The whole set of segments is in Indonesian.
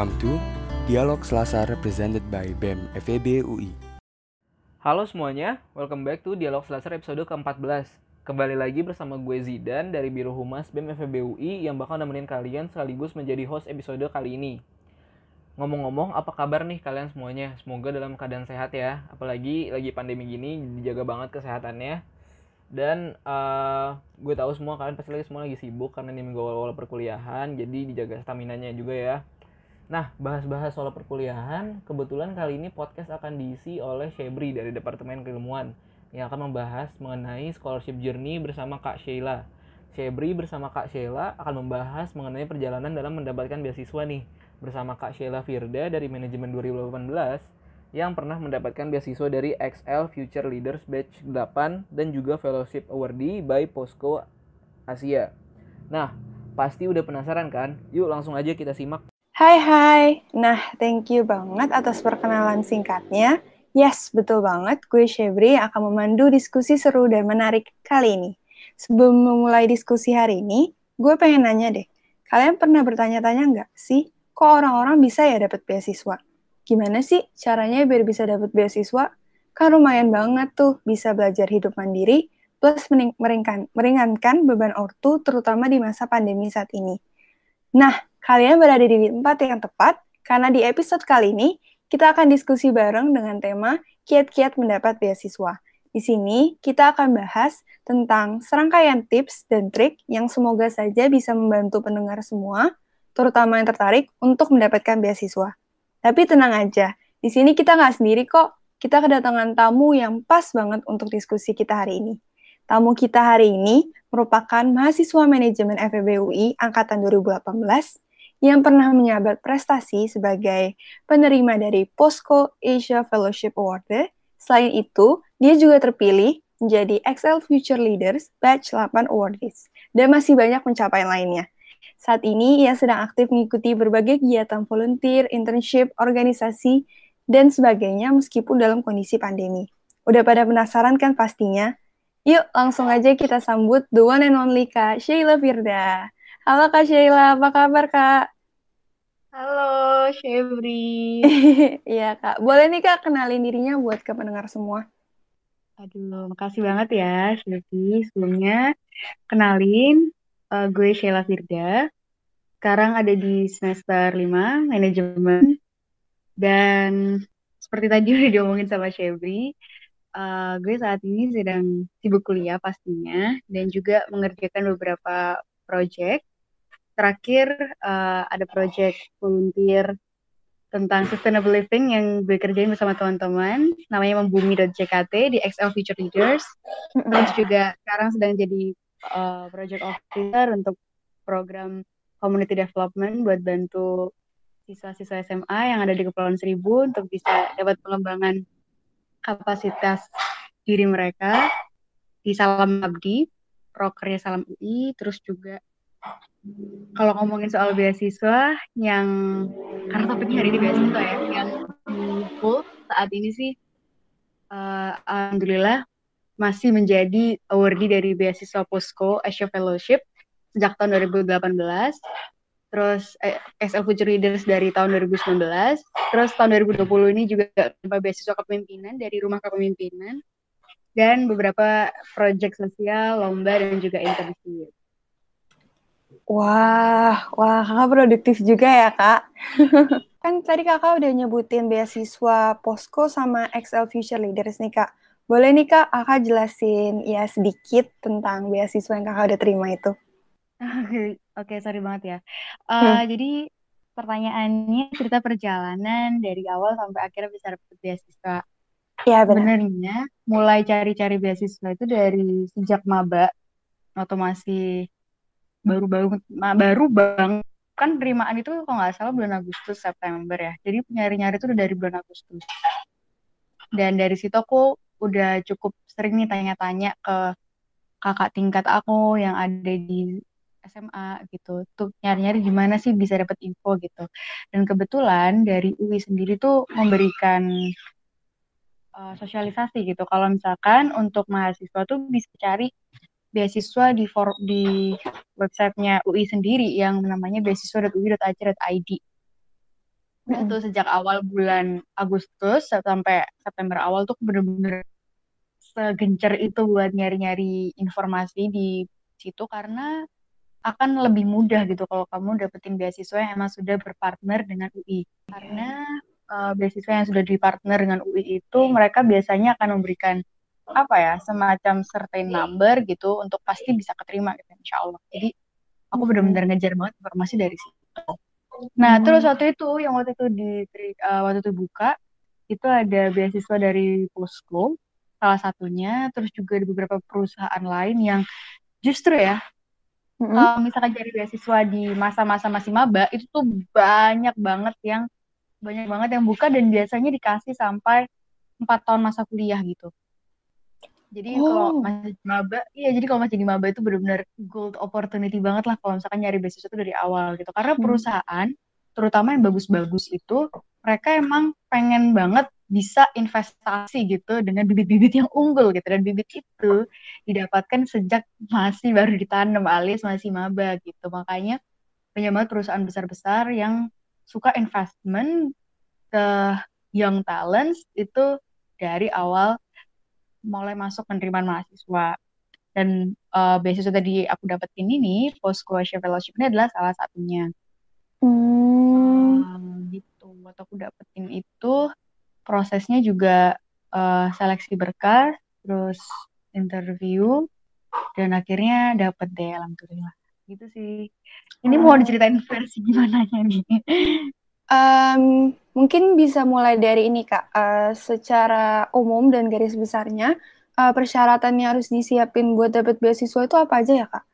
Welcome to Dialog Selasa represented by BEM FEB UI. Halo semuanya, welcome back to Dialog Selasa episode ke-14. Kembali lagi bersama gue Zidan dari Biro Humas BEM FEB UI yang bakal nemenin kalian sekaligus menjadi host episode kali ini. Ngomong-ngomong, apa kabar nih kalian semuanya? Semoga dalam keadaan sehat ya. Apalagi lagi pandemi gini, dijaga banget kesehatannya. Dan uh, gue tahu semua kalian pasti lagi semua lagi sibuk karena ini minggu awal-awal perkuliahan, jadi dijaga stamina-nya juga ya. Nah, bahas-bahas soal perkuliahan, kebetulan kali ini podcast akan diisi oleh Shebri dari Departemen Keilmuan yang akan membahas mengenai scholarship journey bersama Kak Sheila. Shebri bersama Kak Sheila akan membahas mengenai perjalanan dalam mendapatkan beasiswa nih bersama Kak Sheila Firda dari Manajemen 2018 yang pernah mendapatkan beasiswa dari XL Future Leaders Batch 8 dan juga Fellowship Awardee by Posco Asia. Nah, pasti udah penasaran kan? Yuk langsung aja kita simak Hai hai, nah thank you banget atas perkenalan singkatnya. Yes, betul banget, gue Shebri akan memandu diskusi seru dan menarik kali ini. Sebelum memulai diskusi hari ini, gue pengen nanya deh, kalian pernah bertanya-tanya nggak sih, kok orang-orang bisa ya dapat beasiswa? Gimana sih caranya biar bisa dapat beasiswa? Kan lumayan banget tuh bisa belajar hidup mandiri, plus meringankan, meringankan beban ortu terutama di masa pandemi saat ini. Nah, Kalian berada di tempat yang tepat, karena di episode kali ini kita akan diskusi bareng dengan tema kiat-kiat mendapat beasiswa. Di sini kita akan bahas tentang serangkaian tips dan trik yang semoga saja bisa membantu pendengar semua, terutama yang tertarik untuk mendapatkan beasiswa. Tapi tenang aja, di sini kita nggak sendiri kok. Kita kedatangan tamu yang pas banget untuk diskusi kita hari ini. Tamu kita hari ini merupakan mahasiswa manajemen FEB UI angkatan 2018 yang pernah menyabat prestasi sebagai penerima dari POSCO Asia Fellowship Award. Selain itu, dia juga terpilih menjadi XL Future Leaders Batch 8 Awardees dan masih banyak pencapaian lainnya. Saat ini, ia sedang aktif mengikuti berbagai kegiatan volunteer, internship, organisasi, dan sebagainya meskipun dalam kondisi pandemi. Udah pada penasaran kan pastinya? Yuk, langsung aja kita sambut the one and only Kak Sheila Firda. Halo Kak Sheila, apa kabar Kak? Halo Shebri. Iya Kak, boleh nih Kak kenalin dirinya buat ke pendengar semua. Aduh, makasih banget ya Shebri. Sebelumnya, kenalin uh, gue Sheila Firda. Sekarang ada di semester 5, manajemen. Dan seperti tadi udah diomongin sama Shebri, uh, gue saat ini sedang sibuk kuliah pastinya. Dan juga mengerjakan beberapa project terakhir uh, ada project volunteer tentang sustainable living yang gue kerjain bersama teman-teman. Namanya membumi.jkt di XL Future Leaders. Terus juga sekarang sedang jadi uh, project officer untuk program community development buat bantu siswa-siswa SMA yang ada di Kepulauan Seribu untuk bisa dapat pengembangan kapasitas diri mereka di Salam Abdi, prokernya Salam UI, terus juga kalau ngomongin soal beasiswa yang karena topiknya hari ini beasiswa ya yang full saat ini sih uh, alhamdulillah masih menjadi awardee dari beasiswa Posko Asia Fellowship sejak tahun 2018 terus eh, SL Future Leaders dari tahun 2019 terus tahun 2020 ini juga beasiswa kepemimpinan dari rumah kepemimpinan. Dan beberapa proyek sosial lomba dan juga internship Wah, wah kakak produktif juga ya kak. kan tadi kakak udah nyebutin beasiswa Posko sama XL Future Leaders nih kak. Boleh nih kak, kakak jelasin ya sedikit tentang beasiswa yang kakak udah terima itu. Oke, okay, sorry banget ya. Uh, hmm. Jadi pertanyaannya cerita perjalanan dari awal sampai akhirnya bisa dapet beasiswa. Iya benar. Sebenarnya mulai cari-cari beasiswa itu dari sejak maba, atau masih baru baru baru bang kan penerimaan itu kalau nggak salah bulan Agustus September ya. Jadi nyari-nyari itu udah dari bulan Agustus. Dan dari situ aku udah cukup sering nih tanya-tanya ke kakak tingkat aku yang ada di SMA gitu. Tuh nyari-nyari gimana sih bisa dapat info gitu. Dan kebetulan dari UI sendiri tuh memberikan uh, sosialisasi gitu. Kalau misalkan untuk mahasiswa tuh bisa cari beasiswa di for, di websitenya UI sendiri yang namanya beasiswa.ui.ac.id. Udah tuh sejak awal bulan Agustus sampai September awal tuh bener-bener segencer itu buat nyari-nyari informasi di situ karena akan lebih mudah gitu kalau kamu dapetin beasiswa yang emang sudah berpartner dengan UI. Karena uh, beasiswa yang sudah dipartner dengan UI itu mereka biasanya akan memberikan apa ya semacam certain number gitu untuk pasti bisa keterima gitu insya Allah. Jadi aku benar-benar ngejar banget informasi dari situ. Nah, hmm. terus waktu itu yang waktu itu di uh, waktu itu buka itu ada beasiswa dari Posko salah satunya, terus juga di beberapa perusahaan lain yang justru ya mm-hmm. kalau misalkan cari beasiswa di masa-masa masih maba itu tuh banyak banget yang banyak banget yang buka dan biasanya dikasih sampai empat tahun masa kuliah gitu. Jadi oh. kalau masih di maba, iya jadi kalau masih di maba itu benar-benar gold opportunity banget lah kalau misalkan nyari beasiswa itu dari awal gitu. Karena hmm. perusahaan, terutama yang bagus-bagus itu, mereka emang pengen banget bisa investasi gitu dengan bibit-bibit yang unggul gitu dan bibit itu didapatkan sejak masih baru ditanam alias masih maba gitu makanya banyak banget perusahaan besar-besar yang suka investment ke young talents itu dari awal mulai masuk penerimaan mahasiswa dan uh, beasiswa tadi aku dapetin ini post graduate fellowship ini adalah salah satunya hmm. um, gitu waktu aku dapetin itu prosesnya juga uh, seleksi berkas, terus interview, dan akhirnya dapet deh alhamdulillah. Gitu sih. Ini mau diceritain versi gimana nih? Um, mungkin bisa mulai dari ini kak. Uh, secara umum dan garis besarnya, uh, persyaratan yang harus disiapin buat dapat beasiswa itu apa aja ya kak?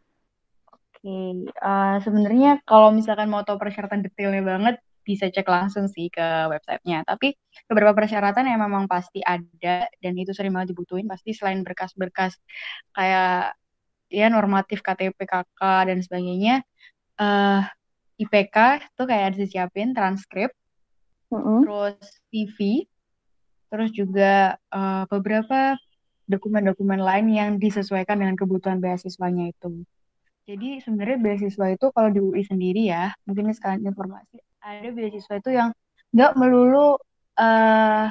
Oke, uh, sebenarnya kalau misalkan mau tahu persyaratan detailnya banget, bisa cek langsung sih ke websitenya. Tapi beberapa persyaratan yang memang pasti ada dan itu sering banget dibutuhin. Pasti selain berkas-berkas kayak ya normatif KTP KK dan sebagainya, uh, eh, IPK itu kayak harus disiapin transkrip, mm -hmm. terus CV, terus juga uh, beberapa dokumen-dokumen lain yang disesuaikan dengan kebutuhan beasiswanya itu. Jadi sebenarnya beasiswa itu kalau di UI sendiri ya, mungkin sekalian informasi, ada beasiswa itu yang nggak melulu uh,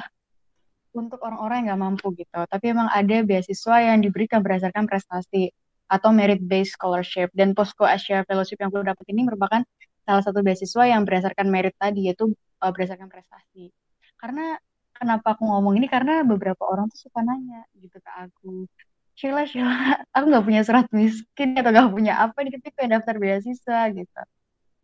untuk orang-orang yang nggak mampu gitu, tapi emang ada beasiswa yang diberikan berdasarkan prestasi atau merit based scholarship dan Posko Asia Fellowship yang gue dapet ini merupakan salah satu beasiswa yang berdasarkan merit tadi yaitu uh, berdasarkan prestasi. Karena kenapa aku ngomong ini karena beberapa orang tuh suka nanya gitu ke aku. Sheila, Sheila, aku nggak punya surat miskin atau nggak punya apa nih ketika daftar beasiswa gitu.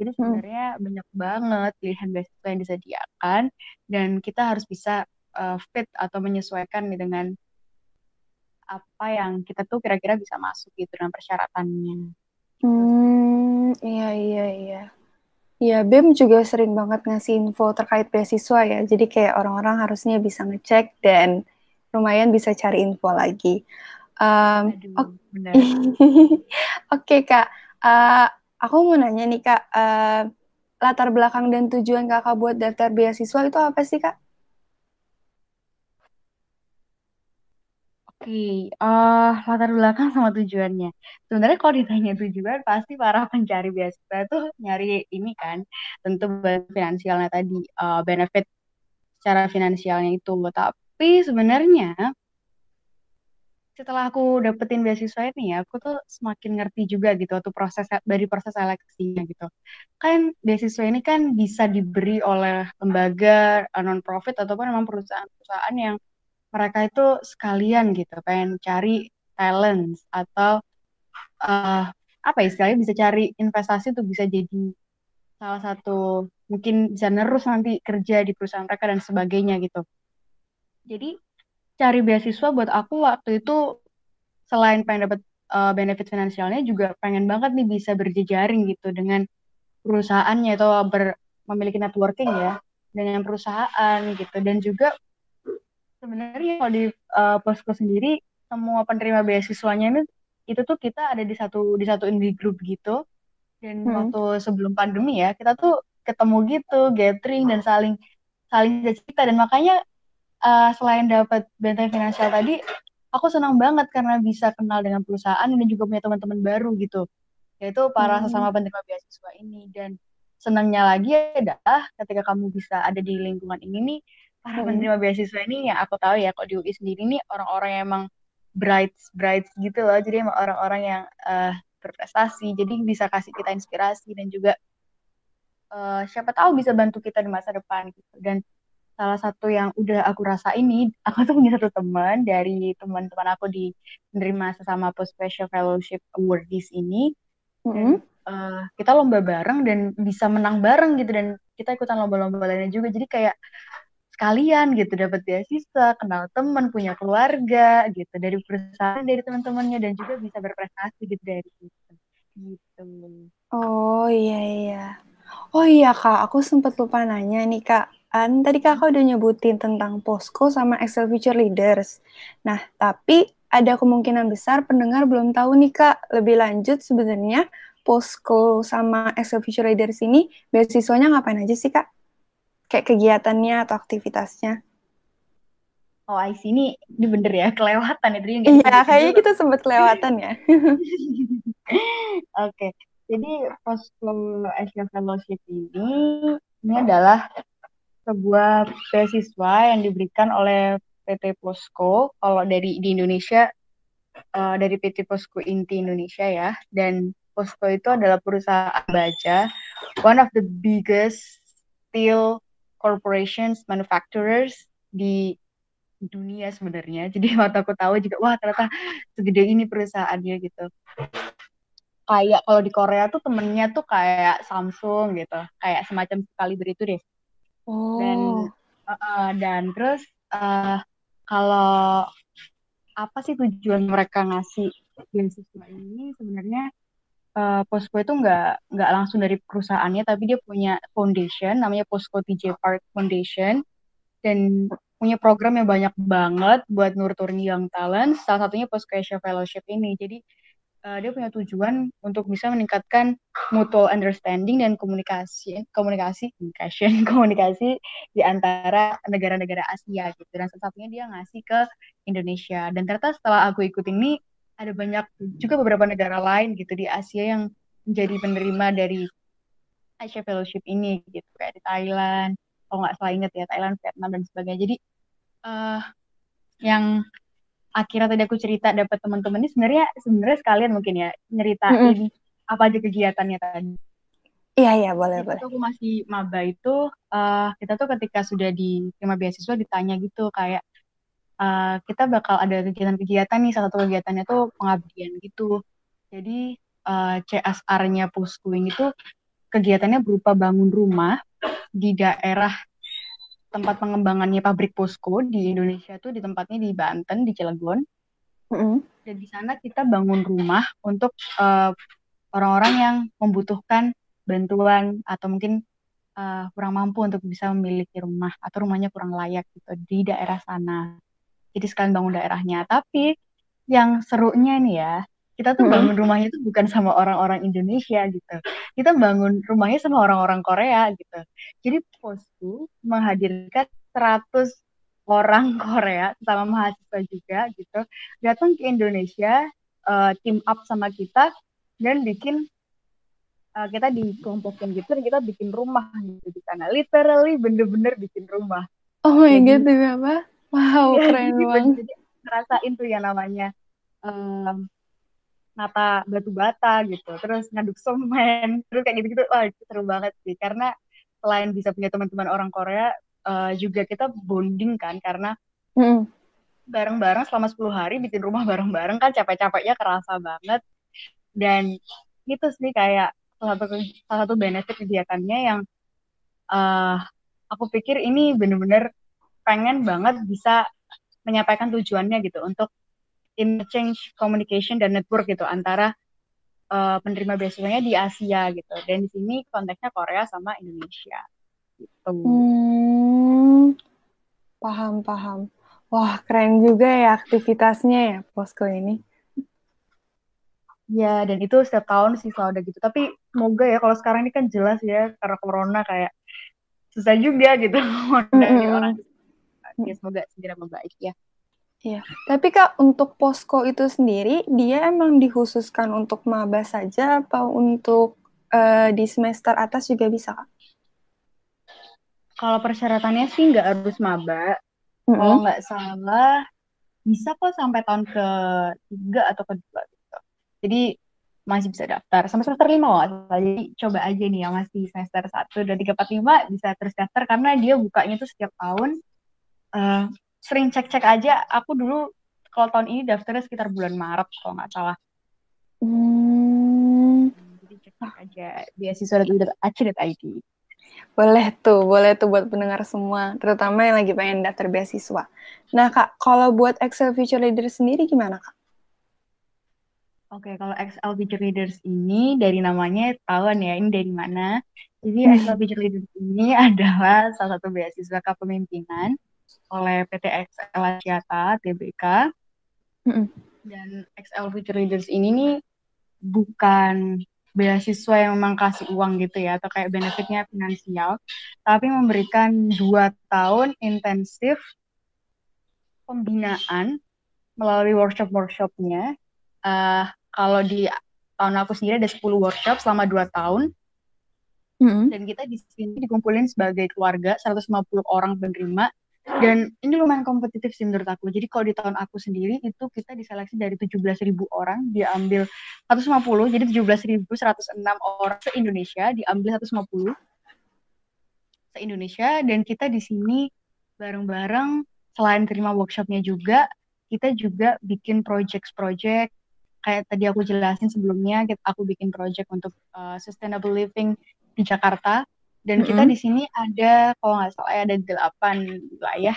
Jadi hmm. sebenarnya hmm. banyak banget pilihan beasiswa yang disediakan dan kita harus bisa uh, fit atau menyesuaikan nih dengan apa yang kita tuh kira-kira bisa masuk gitu dengan persyaratannya. Hmm, iya iya iya. Iya, BEM juga sering banget ngasih info terkait beasiswa ya. Jadi kayak orang-orang harusnya bisa ngecek dan lumayan bisa cari info lagi. Um, Oke okay, Kak, uh, Aku mau nanya nih Kak, uh, latar belakang dan tujuan Kakak buat daftar beasiswa itu apa sih Kak? Oke, uh, latar belakang sama tujuannya. Sebenarnya kalau ditanya tujuan, pasti para pencari beasiswa itu nyari ini kan, tentu finansialnya tadi, uh, benefit secara finansialnya itu. Tapi sebenarnya setelah aku dapetin beasiswa ini ya, aku tuh semakin ngerti juga gitu waktu proses dari proses seleksinya gitu. Kan beasiswa ini kan bisa diberi oleh lembaga non profit ataupun memang perusahaan-perusahaan yang mereka itu sekalian gitu, pengen cari talent atau uh, apa ya istilahnya bisa cari investasi tuh bisa jadi salah satu mungkin bisa nerus nanti kerja di perusahaan mereka dan sebagainya gitu. Jadi cari beasiswa buat aku waktu itu selain pengen dapat uh, benefit finansialnya juga pengen banget nih bisa berjejaring gitu dengan perusahaannya atau ber, memiliki networking ya dengan perusahaan gitu dan juga sebenarnya kalau di uh, posko sendiri semua penerima beasiswanya ini itu tuh kita ada di satu di satu indie group gitu dan hmm. waktu sebelum pandemi ya kita tuh ketemu gitu gathering dan saling saling cerita dan makanya uh, selain dapat bantuan finansial tadi, aku senang banget karena bisa kenal dengan perusahaan dan juga punya teman-teman baru gitu, yaitu para hmm. sesama penerima beasiswa ini dan senangnya lagi adalah ketika kamu bisa ada di lingkungan ini nih para Mm-mm. penerima beasiswa ini yang aku tahu ya kok di UI sendiri nih orang-orang yang emang bright bright gitu loh. Jadi emang orang-orang yang eh, berprestasi. Jadi bisa kasih kita inspirasi dan juga eh, siapa tahu bisa bantu kita di masa depan gitu. Dan salah satu yang udah aku rasa ini aku tuh punya satu teman dari teman-teman aku di menerima sesama post special fellowship awardees ini. Mm-mm. dan eh, kita lomba bareng dan bisa menang bareng gitu. Dan kita ikutan lomba-lomba lainnya juga. Jadi kayak sekalian gitu dapat beasiswa kenal teman punya keluarga gitu dari perusahaan dari teman-temannya dan juga bisa berprestasi gitu dari situ gitu Oh iya iya. Oh iya Kak, aku sempat lupa nanya nih Kak. Kan tadi Kakak udah nyebutin tentang Posko sama Excel Future Leaders. Nah, tapi ada kemungkinan besar pendengar belum tahu nih Kak, lebih lanjut sebenarnya Posko sama Excel Future Leaders ini beasiswanya ngapain aja sih Kak? Kayak kegiatannya atau aktivitasnya? oh I see ini ini bener ya kelewatan ya Iya, kayaknya kita sempat kelewatan ya. Oke, jadi Posko Asia Fellowship ini ini adalah sebuah beasiswa yang diberikan oleh PT Posko. Kalau dari di Indonesia eh, dari PT Posko Inti Indonesia ya, dan Posko itu adalah perusahaan baja, one of the biggest steel corporations manufacturers di dunia sebenarnya. Jadi waktu aku tahu juga, wah ternyata segede ini perusahaannya gitu kayak kalau di Korea tuh temennya tuh kayak Samsung gitu, kayak semacam Kaliber itu deh. Dan Oh, uh, uh, dan terus uh, kalau apa sih tujuan mereka ngasih beasiswa ini sebenarnya uh, Posko itu nggak nggak langsung dari perusahaannya, tapi dia punya foundation namanya Posko TJ Park Foundation dan punya program yang banyak banget buat nurturing young talent. Salah satunya Posko Asia Fellowship ini. Jadi uh, dia punya tujuan untuk bisa meningkatkan mutual understanding dan komunikasi komunikasi communication komunikasi di antara negara-negara Asia gitu dan salah satunya dia ngasih ke Indonesia dan ternyata setelah aku ikut ini ada banyak juga beberapa negara lain gitu di Asia yang menjadi penerima dari Asia Fellowship ini gitu kayak di Thailand kalau nggak salah inget ya Thailand Vietnam dan sebagainya jadi eh yang akhirnya tadi aku cerita dapat teman-teman ini sebenarnya sebenarnya sekalian mungkin ya nyeritain apa aja kegiatannya tadi. iya iya boleh Jadi boleh. waktu aku masih maba itu eh, kita tuh ketika sudah diterima beasiswa ditanya gitu kayak eh, kita bakal ada kegiatan-kegiatan nih salah satu kegiatannya tuh pengabdian gitu. Jadi eh, CSR-nya Poskuing itu kegiatannya berupa bangun rumah di daerah tempat pengembangannya pabrik Posko di Indonesia tuh di tempatnya di Banten di Cilegon Mm-mm. dan di sana kita bangun rumah untuk eh, orang-orang yang membutuhkan bantuan atau mungkin eh, kurang mampu untuk bisa memiliki rumah atau rumahnya kurang layak gitu di daerah sana. Jadi sekalian bangun daerahnya. Tapi yang serunya nih ya, kita tuh bangun rumahnya tuh bukan sama orang-orang Indonesia gitu. Kita bangun rumahnya sama orang-orang Korea gitu. Jadi posku menghadirkan 100 orang Korea sama mahasiswa juga gitu datang ke Indonesia eh, team up sama kita dan bikin eh, kita dikelompokin gitu dan kita bikin rumah gitu di sana literally bener-bener bikin rumah Oh my Jadi- god, apa? Wow, Ya, keren gitu. banget. jadi ngerasain tuh yang namanya em, nata batu bata gitu terus ngaduk semen terus kayak gitu-gitu wah itu seru banget sih karena selain bisa punya teman-teman orang Korea eh, juga kita bonding kan karena Mm-mm. bareng-bareng selama 10 hari bikin rumah bareng-bareng kan capek-capeknya kerasa banget dan itu sih kayak salah satu salah satu benefit kegiatannya yang eh aku pikir ini bener-bener pengen banget bisa menyampaikan tujuannya gitu untuk interchange communication dan network gitu antara eh, penerima beasiswanya di Asia gitu dan di sini konteksnya Korea sama Indonesia gitu. Hmm, paham, paham. Wah, keren juga ya aktivitasnya ya, Posko ini. Ya, dan itu setiap tahun sih selalu ada gitu. Tapi semoga ya, kalau sekarang ini kan jelas ya, karena corona kayak susah juga gitu ngundangin Mm-mm. orang. Ya, semoga segera membaik ya. Tapi Kak, untuk Posko itu sendiri, dia emang dikhususkan untuk maba saja apa untuk uh, di semester atas juga bisa kak? Kalau persyaratannya sih nggak harus maba. Mm -hmm. Kalau nggak salah bisa kok sampai tahun ke tiga atau kedua gitu. Jadi masih bisa daftar sampai semester lima loh. Jadi coba aja nih yang masih semester satu dan tiga empat lima bisa terus daftar karena dia bukanya tuh setiap tahun. Uh, sering cek-cek aja. Aku dulu kalau tahun ini daftarnya sekitar bulan Maret kalau nggak salah. Hmm. Jadi cek-cek aja beasiswa.ac.id. Boleh tuh, boleh tuh buat pendengar semua, terutama yang lagi pengen daftar beasiswa. Nah kak, kalau buat Excel Future Leaders sendiri gimana kak? Oke, kalau Excel Future Leaders ini dari namanya tahuan ya, ini dari mana. Jadi hmm. Excel Future Leaders ini adalah salah satu beasiswa kepemimpinan oleh PT XL Asiata, TBK. Hmm. Dan Excel Future Leaders ini nih bukan beasiswa yang memang kasih uang gitu ya, atau kayak benefitnya finansial, tapi memberikan dua tahun intensif pembinaan melalui workshop-workshopnya. Uh, kalau di tahun aku sendiri ada 10 workshop selama 2 tahun. Mm-hmm. Dan kita di sini dikumpulin sebagai keluarga 150 orang penerima dan ini lumayan kompetitif sih menurut aku. Jadi kalau di tahun aku sendiri itu kita diseleksi dari 17.000 orang diambil 150 jadi 17.106 orang se Indonesia diambil 150 se Indonesia dan kita di sini bareng-bareng selain terima workshopnya juga kita juga bikin project-project kayak tadi aku jelasin sebelumnya aku bikin project untuk uh, sustainable living di Jakarta dan mm -hmm. kita di sini ada kalau nggak salah ada delapan wilayah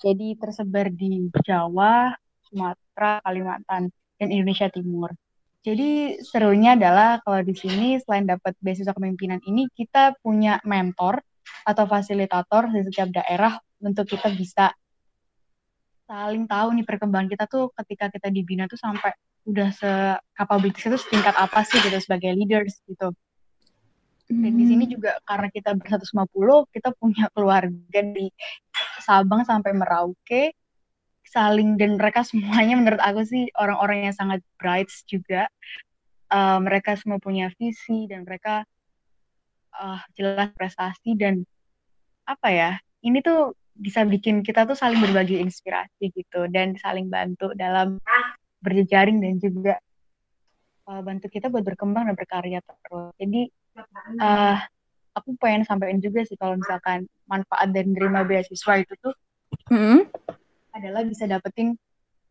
jadi tersebar di Jawa, Sumatera, Kalimantan dan Indonesia Timur. Jadi serunya adalah kalau di sini selain dapat beasiswa kepemimpinan ini kita punya mentor atau fasilitator di setiap daerah untuk kita bisa saling tahu nih perkembangan kita tuh ketika kita dibina tuh sampai udah se capabilities itu setingkat apa sih gitu sebagai leaders gitu. Dan di sini hmm. juga karena kita ber 150, kita punya keluarga di Sabang sampai Merauke saling dan mereka semuanya menurut aku sih orang-orang yang sangat bright juga. Uh, mereka semua punya visi dan mereka uh, jelas prestasi dan apa ya? Ini tuh bisa bikin kita tuh saling berbagi inspirasi gitu dan saling bantu dalam berjejaring dan juga uh, bantu kita buat berkembang dan berkarya terus. Jadi uh, aku pengen sampaikan juga sih kalau misalkan manfaat dan terima beasiswa itu tuh mm-hmm. adalah bisa dapetin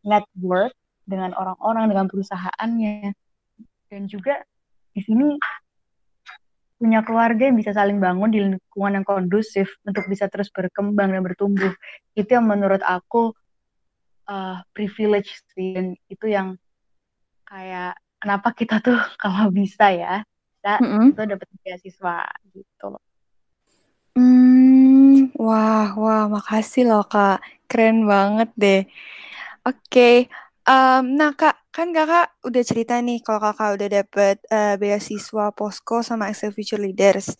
network dengan orang-orang dengan perusahaannya. Dan juga di sini punya keluarga yang bisa saling bangun di lingkungan yang kondusif untuk bisa terus berkembang dan bertumbuh. Itu yang menurut aku uh, privilege sih. Dan itu yang kayak kenapa kita tuh kalau bisa ya kita mm -hmm. itu dapat beasiswa gitu loh. Hmm, wah, wah, makasih loh kak, keren banget deh. Oke, okay. um, nah kak, kan kakak udah cerita nih kalau kakak udah dapet uh, beasiswa posko sama Excel Future Leaders.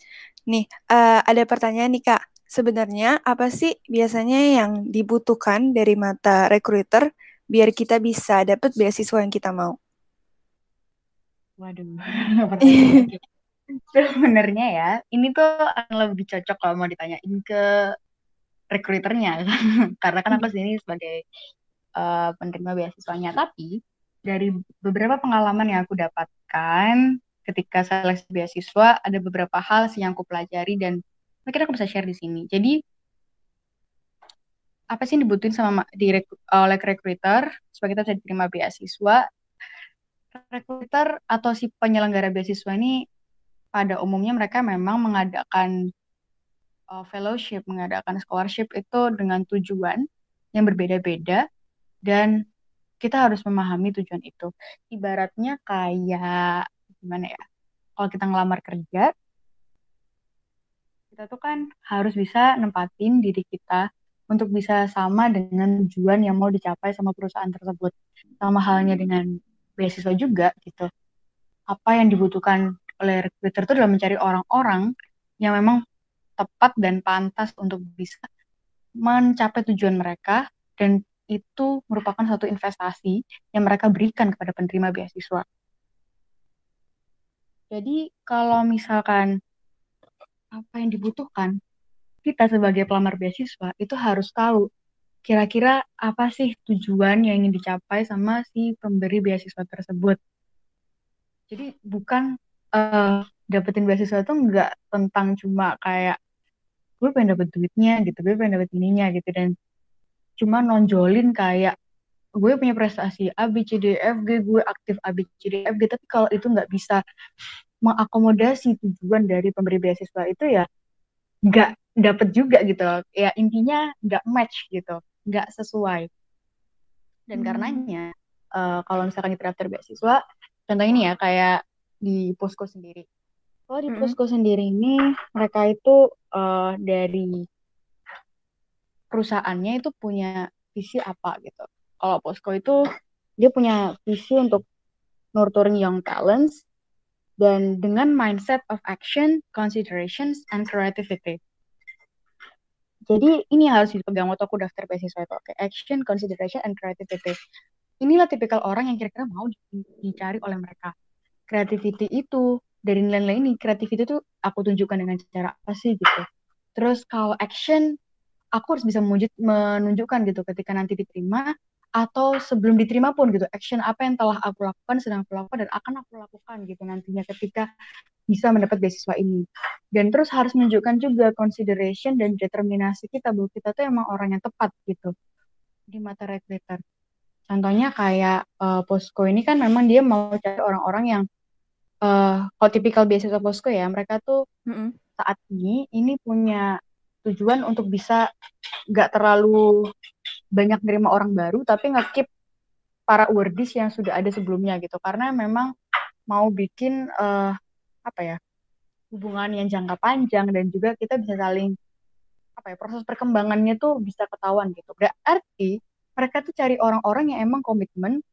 Nih, uh, ada pertanyaan nih kak sebenarnya apa sih biasanya yang dibutuhkan dari mata recruiter biar kita bisa dapat beasiswa yang kita mau? Waduh, sebenarnya ya, ini tuh lebih cocok kalau mau ditanyain ke recruiternya, karena kan aku sini sebagai uh, penerima beasiswanya. Tapi dari beberapa pengalaman yang aku dapatkan ketika seleksi beasiswa, ada beberapa hal sih yang aku pelajari dan mungkin aku bisa share di sini. Jadi apa sih yang dibutuhin sama di oleh recruiter supaya kita bisa diterima beasiswa? Recruiter atau si penyelenggara beasiswa ini pada umumnya mereka memang mengadakan uh, fellowship, mengadakan scholarship itu dengan tujuan yang berbeda-beda dan kita harus memahami tujuan itu. Ibaratnya kayak gimana ya? Kalau kita ngelamar kerja, kita tuh kan harus bisa nempatin diri kita untuk bisa sama dengan tujuan yang mau dicapai sama perusahaan tersebut. Sama halnya dengan beasiswa juga gitu. Apa yang dibutuhkan oleh recruiter itu adalah mencari orang-orang yang memang tepat dan pantas untuk bisa mencapai tujuan mereka dan itu merupakan satu investasi yang mereka berikan kepada penerima beasiswa. Jadi kalau misalkan apa yang dibutuhkan, kita sebagai pelamar beasiswa itu harus tahu kira-kira apa sih tujuan yang ingin dicapai sama si pemberi beasiswa tersebut. Jadi bukan uh, dapetin beasiswa itu nggak tentang cuma kayak gue pengen dapet duitnya gitu, gue pengen dapet ininya gitu dan cuma nonjolin kayak gue punya prestasi A, B, C, D, F, G, gue aktif A, B, C, D, F, G, tapi kalau itu nggak bisa mengakomodasi tujuan dari pemberi beasiswa itu ya nggak dapet juga gitu. Ya intinya nggak match gitu, nggak sesuai. Dan hmm. karenanya uh, kalau misalkan kita daftar beasiswa, contoh ini ya kayak di posko sendiri. Kalau di hmm. posko sendiri ini mereka itu uh, dari perusahaannya itu punya visi apa gitu kalau Posko itu dia punya visi untuk nurturing young talents dan dengan mindset of action, considerations, and creativity. Jadi ini harus dipegang waktu aku daftar beasiswa itu. Oke, action, consideration, and creativity. Inilah tipikal orang yang kira-kira mau dicari oleh mereka. Creativity itu dari nilai-nilai ini, creativity itu aku tunjukkan dengan cara apa sih gitu. Terus kalau action, aku harus bisa menunjukkan gitu ketika nanti diterima, atau sebelum diterima pun gitu. Action apa yang telah aku lakukan sedang aku lakukan dan akan aku lakukan gitu nantinya ketika bisa mendapat beasiswa ini. Dan terus harus menunjukkan juga consideration dan determinasi kita bahwa kita tuh emang orang yang tepat gitu di mata recruiter contohnya kayak uh, posko ini kan memang dia mau cari orang-orang yang uh, kalau tipikal beasiswa posko ya mereka tuh mm -hmm. saat ini ini punya tujuan untuk bisa nggak terlalu banyak nerima orang baru tapi ngekip para wordis yang sudah ada sebelumnya gitu. Karena memang mau bikin uh, apa ya hubungan yang jangka panjang dan juga kita bisa saling apa ya proses perkembangannya tuh bisa ketahuan gitu. Berarti mereka tuh cari orang-orang yang emang komitmen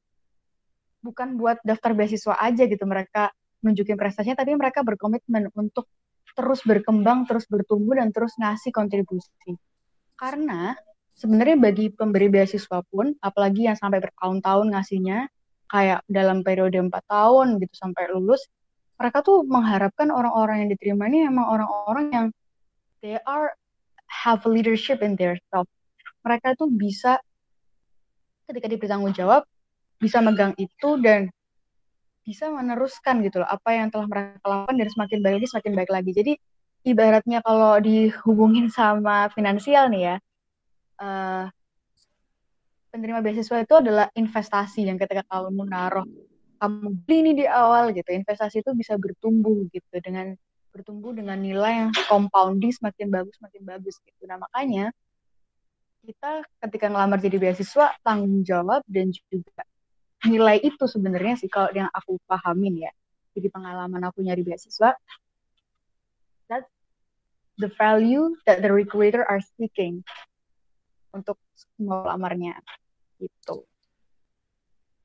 bukan buat daftar beasiswa aja gitu. Mereka nunjukin prestasinya tapi mereka berkomitmen untuk terus berkembang terus bertumbuh dan terus ngasih kontribusi. Karena sebenarnya bagi pemberi beasiswa pun, apalagi yang sampai bertahun-tahun ngasihnya, kayak dalam periode empat tahun gitu sampai lulus, mereka tuh mengharapkan orang-orang yang diterima ini emang orang-orang yang they are have leadership in their self. Mereka tuh bisa ketika diberi tanggung jawab bisa megang itu dan bisa meneruskan gitu loh apa yang telah mereka lakukan dan semakin baik lagi semakin baik lagi. Jadi ibaratnya kalau dihubungin sama finansial nih ya, uh, penerima beasiswa itu adalah investasi yang ketika kamu naruh kamu beli ini di awal gitu investasi itu bisa bertumbuh gitu dengan bertumbuh dengan nilai yang compounding semakin bagus semakin bagus gitu. Nah makanya kita ketika ngelamar jadi beasiswa tanggung jawab dan juga nilai itu sebenarnya sih kalau yang aku pahamin ya. Jadi pengalaman aku nyari beasiswa that the value that the recruiter are seeking untuk semua lamarnya gitu.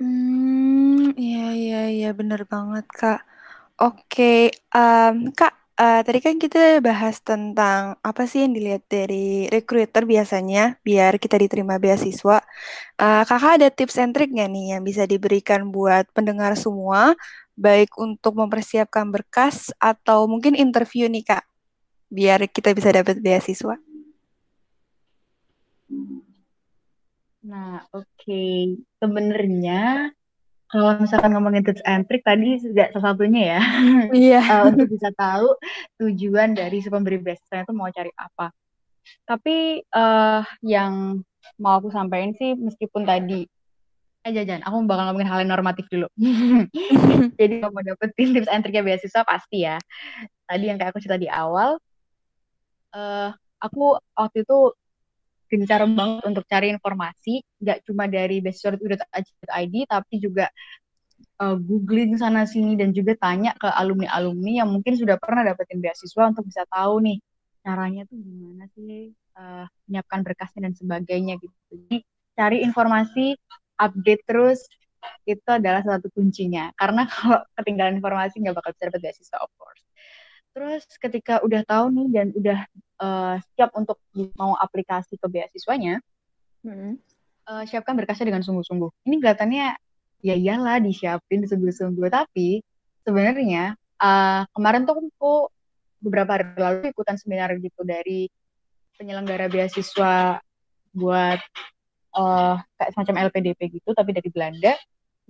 Hmm, iya iya iya benar banget Kak. Oke, um, Kak, uh, tadi kan kita bahas tentang apa sih yang dilihat dari recruiter biasanya biar kita diterima beasiswa. Uh, kakak ada tips and trick nggak nih yang bisa diberikan buat pendengar semua, baik untuk mempersiapkan berkas atau mungkin interview nih Kak, biar kita bisa dapat beasiswa? Nah, oke. Okay. Sebenarnya kalau misalkan ngomongin tips and trick tadi sudah salah satunya ya. Iya. uh, untuk bisa tahu tujuan dari si pemberi beasiswa itu mau cari apa. Tapi uh, yang mau aku sampaikan sih meskipun tadi eh jajan, aku bakal ngomongin hal yang normatif dulu. Jadi kalau mau dapetin tips and triknya beasiswa pasti ya. Tadi yang kayak aku cerita di awal, uh, aku waktu itu gencar banget untuk cari informasi, nggak cuma dari beasiswa.id, tapi juga uh, googling sana sini dan juga tanya ke alumni-alumni yang mungkin sudah pernah dapetin beasiswa untuk bisa tahu nih caranya tuh gimana sih uh, menyiapkan berkasnya dan sebagainya gitu. Jadi cari informasi, update terus itu adalah satu kuncinya. Karena kalau ketinggalan informasi nggak bakal bisa dapet beasiswa of course. Terus ketika udah tahu nih dan udah uh, siap untuk mau aplikasi ke beasiswanya, hmm. uh, siapkan berkasnya dengan sungguh-sungguh. Ini kelihatannya ya iyalah disiapin sungguh-sungguh, tapi sebenarnya uh, kemarin tuh aku beberapa hari lalu ikutan seminar gitu dari penyelenggara beasiswa buat uh, kayak semacam LPDP gitu tapi dari Belanda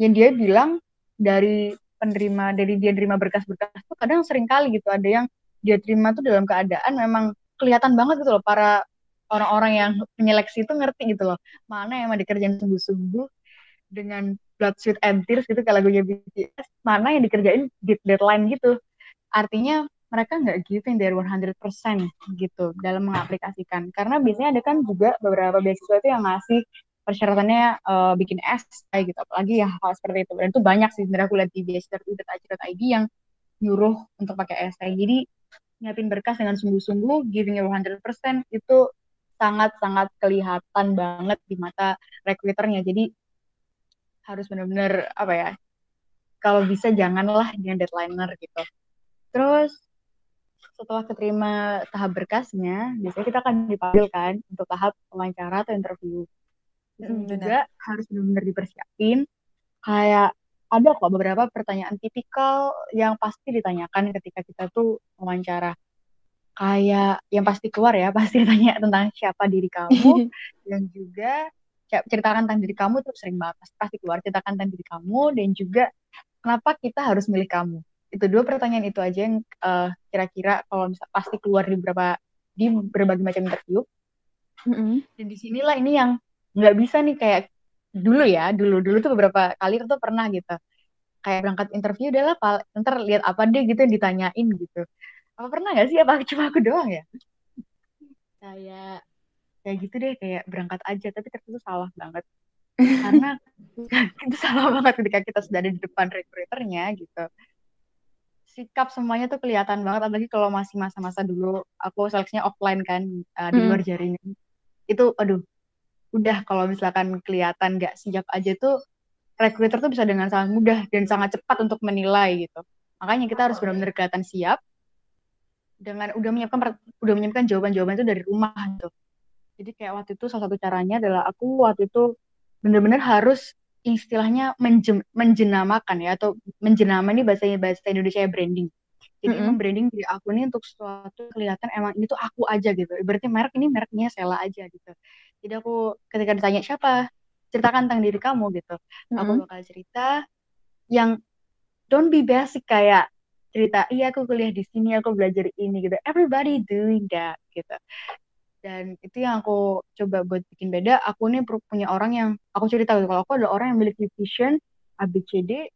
yang dia bilang dari penerima dari dia terima berkas-berkas tuh kadang sering kali gitu ada yang dia terima tuh dalam keadaan memang kelihatan banget gitu loh para orang-orang yang penyeleksi itu ngerti gitu loh mana yang mau dikerjain sungguh-sungguh dengan blood sweat and tears gitu kalau lagunya BTS mana yang dikerjain di deadline gitu artinya mereka nggak giving their 100% gitu dalam mengaplikasikan karena biasanya ada kan juga beberapa beasiswa itu yang ngasih persyaratannya uh, bikin kayak gitu apalagi ya hal seperti itu dan itu banyak sih sebenarnya aku lihat di beasiswa.ac.id yang nyuruh untuk pakai essay jadi nyiapin berkas dengan sungguh-sungguh giving your 100% itu sangat-sangat kelihatan banget di mata recruiternya jadi harus benar-benar apa ya kalau bisa janganlah dengan deadlineer gitu. Terus setelah keterima tahap berkasnya biasanya kita akan dipanggil kan untuk tahap wawancara atau interview. Hmm, juga harus benar-benar dipersiapin. Kayak ada kok beberapa pertanyaan tipikal yang pasti ditanyakan ketika kita tuh wawancara. Kayak yang pasti keluar ya pasti tanya tentang siapa diri kamu dan juga ceritakan tentang diri kamu tuh sering banget pasti, pasti keluar. Ceritakan tentang diri kamu dan juga kenapa kita harus milih kamu. Itu dua pertanyaan itu aja yang uh, kira-kira kalau misal pasti keluar di beberapa di berbagai macam interview. Mm-hmm. dan di sinilah ini yang nggak bisa nih kayak dulu ya dulu dulu tuh beberapa kali tuh pernah gitu. Kayak berangkat interview udahlah ntar lihat apa deh gitu yang ditanyain gitu. Apa pernah nggak sih? Apa cuma aku doang ya? Kayak kayak gitu deh kayak berangkat aja tapi ternyata salah banget. Karena itu salah banget ketika kita sudah ada di depan recruiternya gitu. Sikap semuanya tuh kelihatan banget apalagi kalau masih masa-masa dulu. Aku seleksinya offline kan uh, di hmm. luar jaringan. Itu aduh udah kalau misalkan kelihatan nggak siap aja tuh recruiter tuh bisa dengan sangat mudah dan sangat cepat untuk menilai gitu makanya kita harus benar-benar kelihatan siap dengan udah menyiapkan udah menyiapkan jawaban-jawaban itu dari rumah gitu jadi kayak waktu itu salah satu caranya adalah aku waktu itu benar-benar harus istilahnya menjem, menjenamakan ya atau menjenama ini bahasa bahasa Indonesia ya branding. Jadi mm -hmm. branding diri aku ini untuk sesuatu kelihatan emang ini tuh aku aja gitu. Berarti merek ini mereknya Sela aja gitu. Jadi aku ketika ditanya siapa, ceritakan tentang diri kamu gitu. Mm -hmm. Aku bakal cerita yang don't be basic kayak cerita iya aku kuliah di sini aku belajar ini gitu. Everybody doing that gitu dan itu yang aku coba buat bikin beda aku nih punya orang yang aku cerita gitu kalau aku adalah orang yang memiliki vision ABCD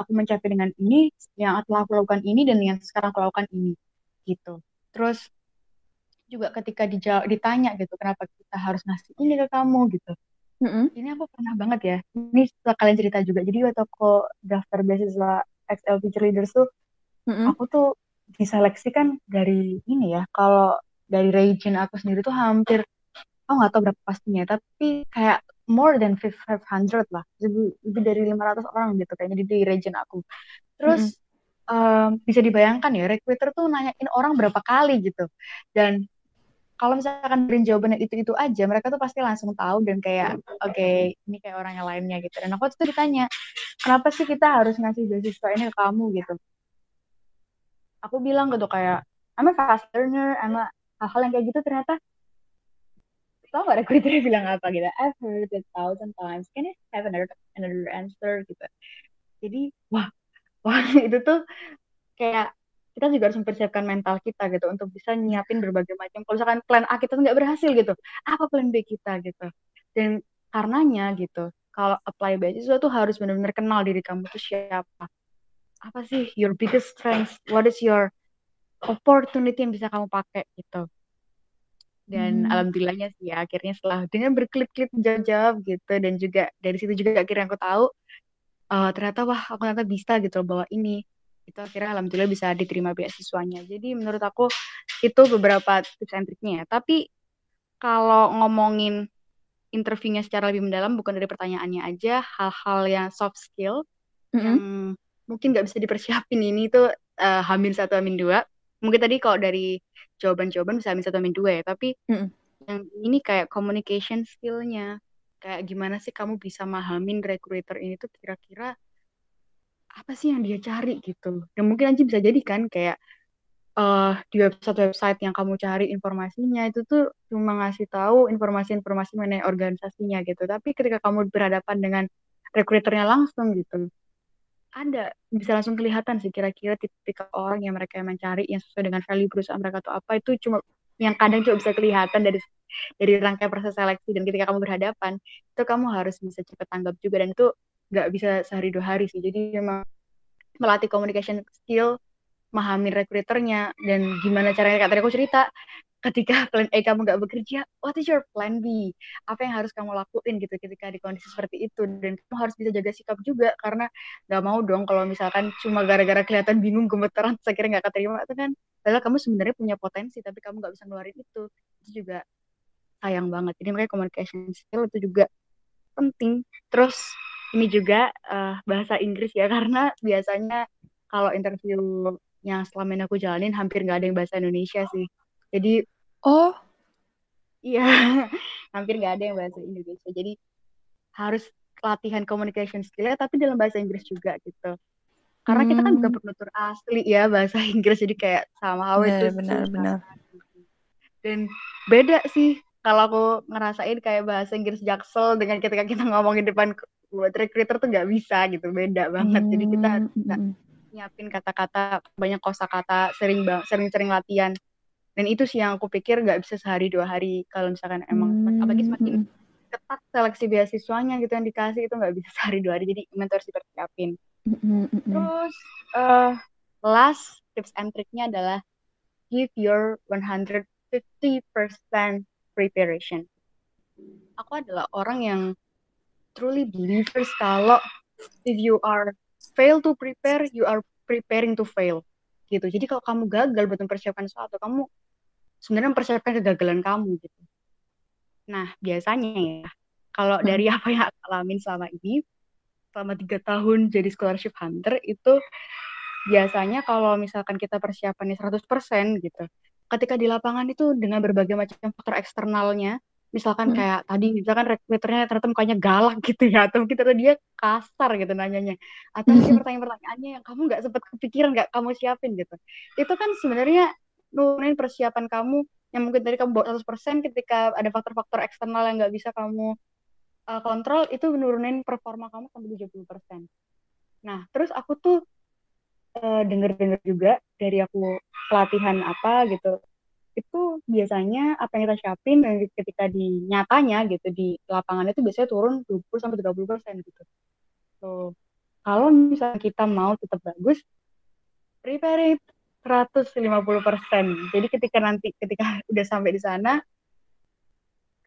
aku mencapai dengan ini yang telah aku lakukan ini dan yang sekarang aku lakukan ini gitu terus juga ketika dijawab, ditanya gitu kenapa kita harus ngasih ini ke kamu? gitu. Mm-hmm. ini aku pernah banget ya. Ini setelah kalian cerita juga. Jadi waktu aku daftar beasiswa XL Future Leaders tuh mm-hmm. aku tuh diseleksikan dari ini ya. Kalau dari region aku sendiri tuh hampir oh nggak tahu berapa pastinya tapi kayak more than 500 lah. Lebih, lebih dari 500 orang gitu kayaknya di, di region aku. Terus mm -hmm. um, bisa dibayangkan ya recruiter tuh nanyain orang berapa kali gitu. Dan kalau misalkan beri jawabannya itu itu aja mereka tuh pasti langsung tahu dan kayak oke okay, ini kayak orang yang lainnya gitu. Dan aku tuh ditanya kenapa sih kita harus ngasih beasiswa ini ke kamu? Gitu. Aku bilang gitu kayak I'm a fast learner I'm a hal-hal yang kayak gitu ternyata. Tau gak recruiter bilang apa gitu? I've heard it thousand times. Can I have another another answer? Gitu. Jadi wah wah itu tuh kayak kita juga harus mempersiapkan mental kita gitu untuk bisa nyiapin berbagai macam. Kalau misalkan plan A kita nggak berhasil gitu apa plan B kita gitu? Dan karenanya gitu kalau apply beasiswa tuh harus benar-benar kenal diri kamu tuh siapa. Apa sih your biggest strength what is your opportunity yang bisa kamu pakai gitu. Dan hmm. alhamdulillahnya sih ya akhirnya setelah dengan berklik-klik jawab-jawab gitu dan juga dari situ juga akhirnya aku tahu uh, ternyata wah aku ternyata bisa gitu bawa ini itu akhirnya alhamdulillah bisa diterima beasiswanya. Jadi menurut aku itu beberapa tips and triknya ya. Tapi kalau ngomongin interviewnya secara lebih mendalam bukan dari pertanyaannya aja hal-hal yang soft skill mm -hmm. yang mungkin nggak bisa dipersiapin ini tuh uh, hamin satu hamin dua. Mungkin tadi kalau dari jawaban-jawaban bisa bisa min dua ya. Tapi mm. yang ini kayak communication skillnya. Kayak gimana sih kamu bisa mahamin recruiter ini tuh kira-kira apa sih yang dia cari gitu. Dan mungkin aja bisa jadi kan kayak uh, di website-website yang kamu cari informasinya itu tuh cuma ngasih tahu informasi-informasi mengenai organisasinya gitu. Tapi ketika kamu berhadapan dengan rekruternya langsung gitu, ada bisa langsung kelihatan sih kira-kira tipikal orang yang mereka mencari yang sesuai dengan value perusahaan mereka atau apa itu cuma yang kadang cuma bisa kelihatan dari dari rangkaian proses seleksi dan ketika kamu berhadapan itu kamu harus bisa cepat tanggap juga dan itu nggak bisa sehari dua hari sih. Jadi memang melatih communication skill memahami rekruternya dan gimana caranya. Kata aku cerita ketika plan A kamu nggak bekerja, what is your plan B? Apa yang harus kamu lakuin gitu ketika di kondisi seperti itu? Dan kamu harus bisa jaga sikap juga karena nggak mau dong kalau misalkan cuma gara-gara kelihatan bingung gemeteran saya kira nggak keterima itu kan padahal kamu sebenarnya punya potensi tapi kamu nggak bisa ngeluarin itu. Itu juga sayang banget. Jadi makanya communication skill itu juga penting. Terus ini juga uh, bahasa Inggris ya karena biasanya kalau interview yang selama ini aku jalanin hampir nggak ada yang bahasa Indonesia sih jadi oh iya hampir nggak ada yang bahasa Indonesia. Jadi harus latihan communication skill tapi dalam bahasa Inggris juga gitu. Karena hmm. kita kan bukan hmm. penutur asli ya bahasa Inggris jadi kayak sama how itu benar, benar. Dan beda sih kalau aku ngerasain kayak bahasa Inggris jaksel dengan ketika kita ngomongin depan buat recruiter tuh nggak bisa gitu beda banget hmm. jadi kita hmm. hmm. nyiapin kata-kata banyak kosakata sering bang sering-sering latihan dan itu sih yang aku pikir nggak bisa sehari dua hari kalau misalkan emang hmm. apalagi semakin ketat seleksi beasiswanya gitu yang dikasih itu nggak bisa sehari dua hari jadi mentor harus dipersiapin hmm. terus uh, last tips and triknya adalah give your 150% preparation aku adalah orang yang truly believers kalau if you are fail to prepare you are preparing to fail gitu. Jadi kalau kamu gagal buat mempersiapkan sesuatu, kamu sebenarnya mempersiapkan kegagalan kamu gitu. Nah, biasanya ya, kalau hmm. dari apa yang aku alamin selama ini, selama tiga tahun jadi scholarship hunter, itu biasanya kalau misalkan kita persiapannya 100% gitu, ketika di lapangan itu dengan berbagai macam faktor eksternalnya, misalkan hmm. kayak tadi misalkan rekruternya ternyata mukanya galak gitu ya atau mungkin ternyata dia kasar gitu nanyanya atau mungkin hmm. pertanyaan-pertanyaannya yang kamu nggak sempat kepikiran nggak kamu siapin gitu itu kan sebenarnya nurunin persiapan kamu yang mungkin tadi kamu bawa 100% ketika ada faktor-faktor eksternal yang nggak bisa kamu uh, kontrol itu menurunin performa kamu sampai 70%. Nah, terus aku tuh uh, denger-denger juga dari aku pelatihan apa gitu itu biasanya apa yang kita siapin dan ketika di nyatanya gitu di lapangan itu biasanya turun 20 sampai 30 persen gitu. So, kalau misalnya kita mau tetap bagus, prepare it 150 persen. Jadi ketika nanti ketika udah sampai di sana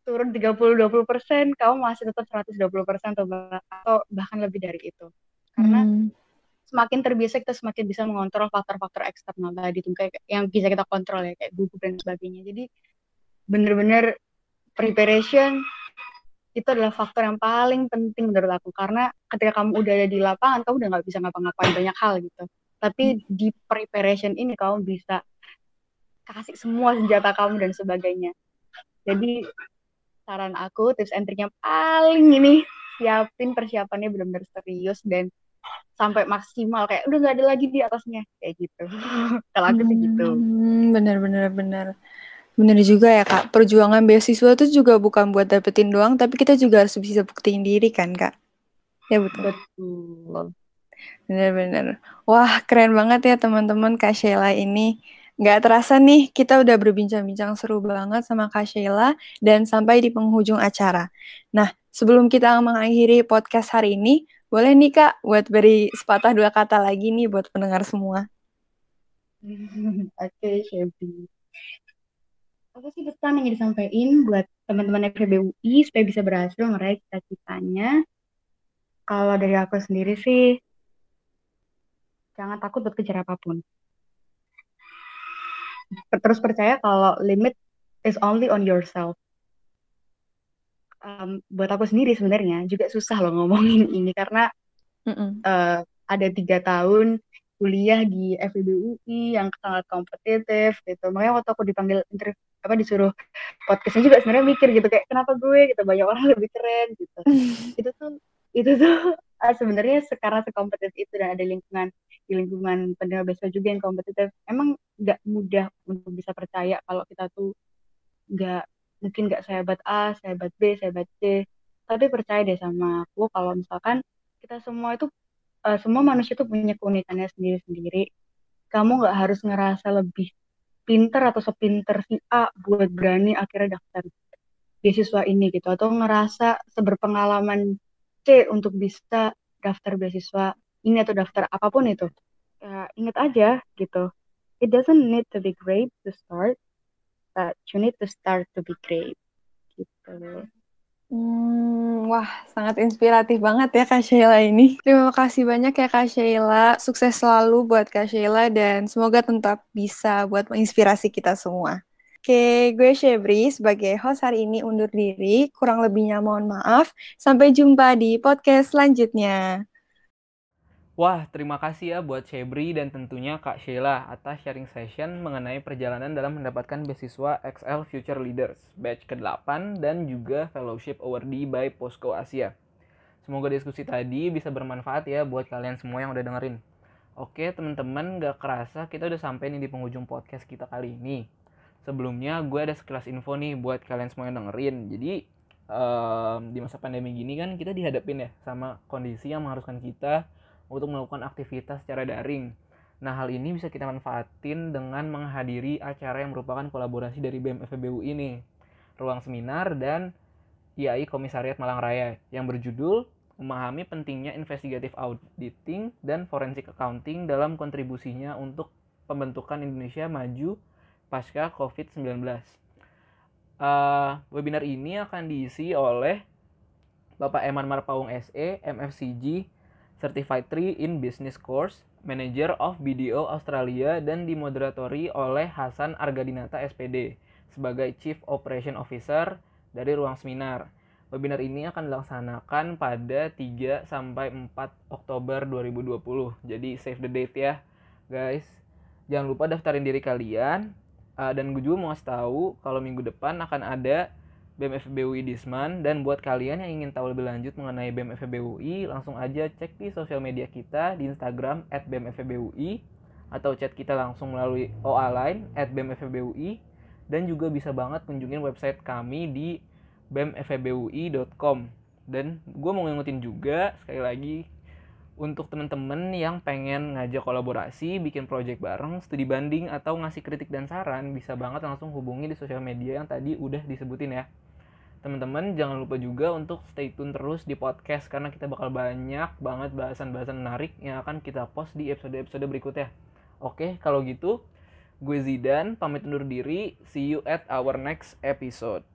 turun 30-20 persen, kamu masih tetap 120 persen atau, bahkan lebih dari itu. Karena hmm semakin terbiasa kita semakin bisa mengontrol faktor-faktor eksternal tadi tuh kayak yang bisa kita kontrol ya kayak gugup dan sebagainya. Jadi bener-bener preparation itu adalah faktor yang paling penting menurut aku karena ketika kamu udah ada di lapangan kamu udah nggak bisa ngapa-ngapain banyak hal gitu. Tapi hmm. di preparation ini kamu bisa kasih semua senjata kamu dan sebagainya. Jadi saran aku tips and triknya paling ini siapin persiapannya benar-benar serius dan sampai maksimal kayak udah nggak ada lagi di atasnya. Kayak gitu. Kalau aku sih gitu. Hmm, bener bener bener bener juga ya kak. Perjuangan beasiswa itu juga bukan buat dapetin doang tapi kita juga harus bisa buktiin diri kan kak? Ya betul. Betul. Bener-bener wah keren banget ya teman-teman kak Sheila ini. Nggak terasa nih, kita udah berbincang-bincang seru banget sama Kak Sheila dan sampai di penghujung acara. Nah, sebelum kita mengakhiri podcast hari ini, boleh nih Kak, buat beri sepatah dua kata lagi nih buat pendengar semua. Oke, okay, Shelby. Apa sih pesan yang disampaikan buat teman-teman FEBUI supaya bisa berhasil meraih cita-citanya? Kalau dari aku sendiri sih, jangan takut buat kejar apa pun. Terus percaya kalau limit is only on yourself um, buat aku sendiri sebenarnya juga susah loh ngomongin ini karena uh, ada tiga tahun kuliah di FIBUI yang sangat kompetitif gitu. Makanya waktu aku dipanggil interview apa disuruh podcastnya juga sebenarnya mikir gitu kayak kenapa gue gitu banyak orang lebih keren gitu. itu tuh itu tuh uh, sebenarnya sekarang sekompetitif itu dan ada lingkungan di lingkungan penerima beasiswa juga yang kompetitif emang nggak mudah untuk bisa percaya kalau kita tuh nggak mungkin nggak sehebat A, sehebat B, sehebat C tapi percaya deh sama aku kalau misalkan kita semua itu uh, semua manusia itu punya keunikannya sendiri-sendiri. Kamu nggak harus ngerasa lebih pinter atau sepinter si A buat berani akhirnya daftar beasiswa ini gitu atau ngerasa seberpengalaman C untuk bisa daftar beasiswa ini atau daftar apa pun itu. Ya, ingat aja gitu. It doesn't need to be great to start but you need to start to be great gitu Hmm, wah, sangat inspiratif banget ya Kak Sheila ini. Terima kasih banyak ya Kak Sheila. Sukses selalu buat Kak Sheila dan semoga tetap bisa buat menginspirasi kita semua. Oke, gue Shebri sebagai host hari ini undur diri. Kurang lebihnya mohon maaf. Sampai jumpa di podcast selanjutnya. Wah, terima kasih ya buat Shebri dan tentunya Kak Sheila atas sharing session mengenai perjalanan dalam mendapatkan beasiswa XL Future Leaders batch ke-8 dan juga Fellowship Awardee by Posko Asia. Semoga diskusi tadi bisa bermanfaat ya buat kalian semua yang udah dengerin. Oke teman-teman, gak kerasa kita udah sampai nih di penghujung podcast kita kali ini sebelumnya gue ada sekelas info nih buat kalian semua yang dengerin jadi um, di masa pandemi gini kan kita dihadapin ya sama kondisi yang mengharuskan kita untuk melakukan aktivitas secara daring nah hal ini bisa kita manfaatin dengan menghadiri acara yang merupakan kolaborasi dari BMFBU ini ruang seminar dan IAI Komisariat Malang Raya yang berjudul memahami pentingnya investigative auditing dan forensic accounting dalam kontribusinya untuk pembentukan Indonesia maju pasca COVID-19. Uh, webinar ini akan diisi oleh Bapak Eman Marpaung SE, MFCG, Certified 3 in Business Course, Manager of BDO Australia, dan dimoderatori oleh Hasan Argadinata SPD sebagai Chief Operation Officer dari ruang seminar. Webinar ini akan dilaksanakan pada 3 sampai 4 Oktober 2020. Jadi save the date ya, guys. Jangan lupa daftarin diri kalian uh, dan gue juga mau ngasih tahu kalau minggu depan akan ada BMFBUI Disman. Dan buat kalian yang ingin tahu lebih lanjut mengenai BMFBUI langsung aja cek di sosial media kita di Instagram @bmfbui atau chat kita langsung melalui OA line @bmfbui dan juga bisa banget kunjungin website kami di bmfbui.com dan gue mau ngingetin juga sekali lagi untuk teman-teman yang pengen ngajak kolaborasi, bikin project bareng, studi banding, atau ngasih kritik dan saran, bisa banget langsung hubungi di sosial media yang tadi udah disebutin ya. Teman-teman jangan lupa juga untuk stay tune terus di podcast karena kita bakal banyak banget bahasan-bahasan menarik yang akan kita post di episode-episode berikutnya. Oke, kalau gitu gue Zidan pamit undur diri. See you at our next episode.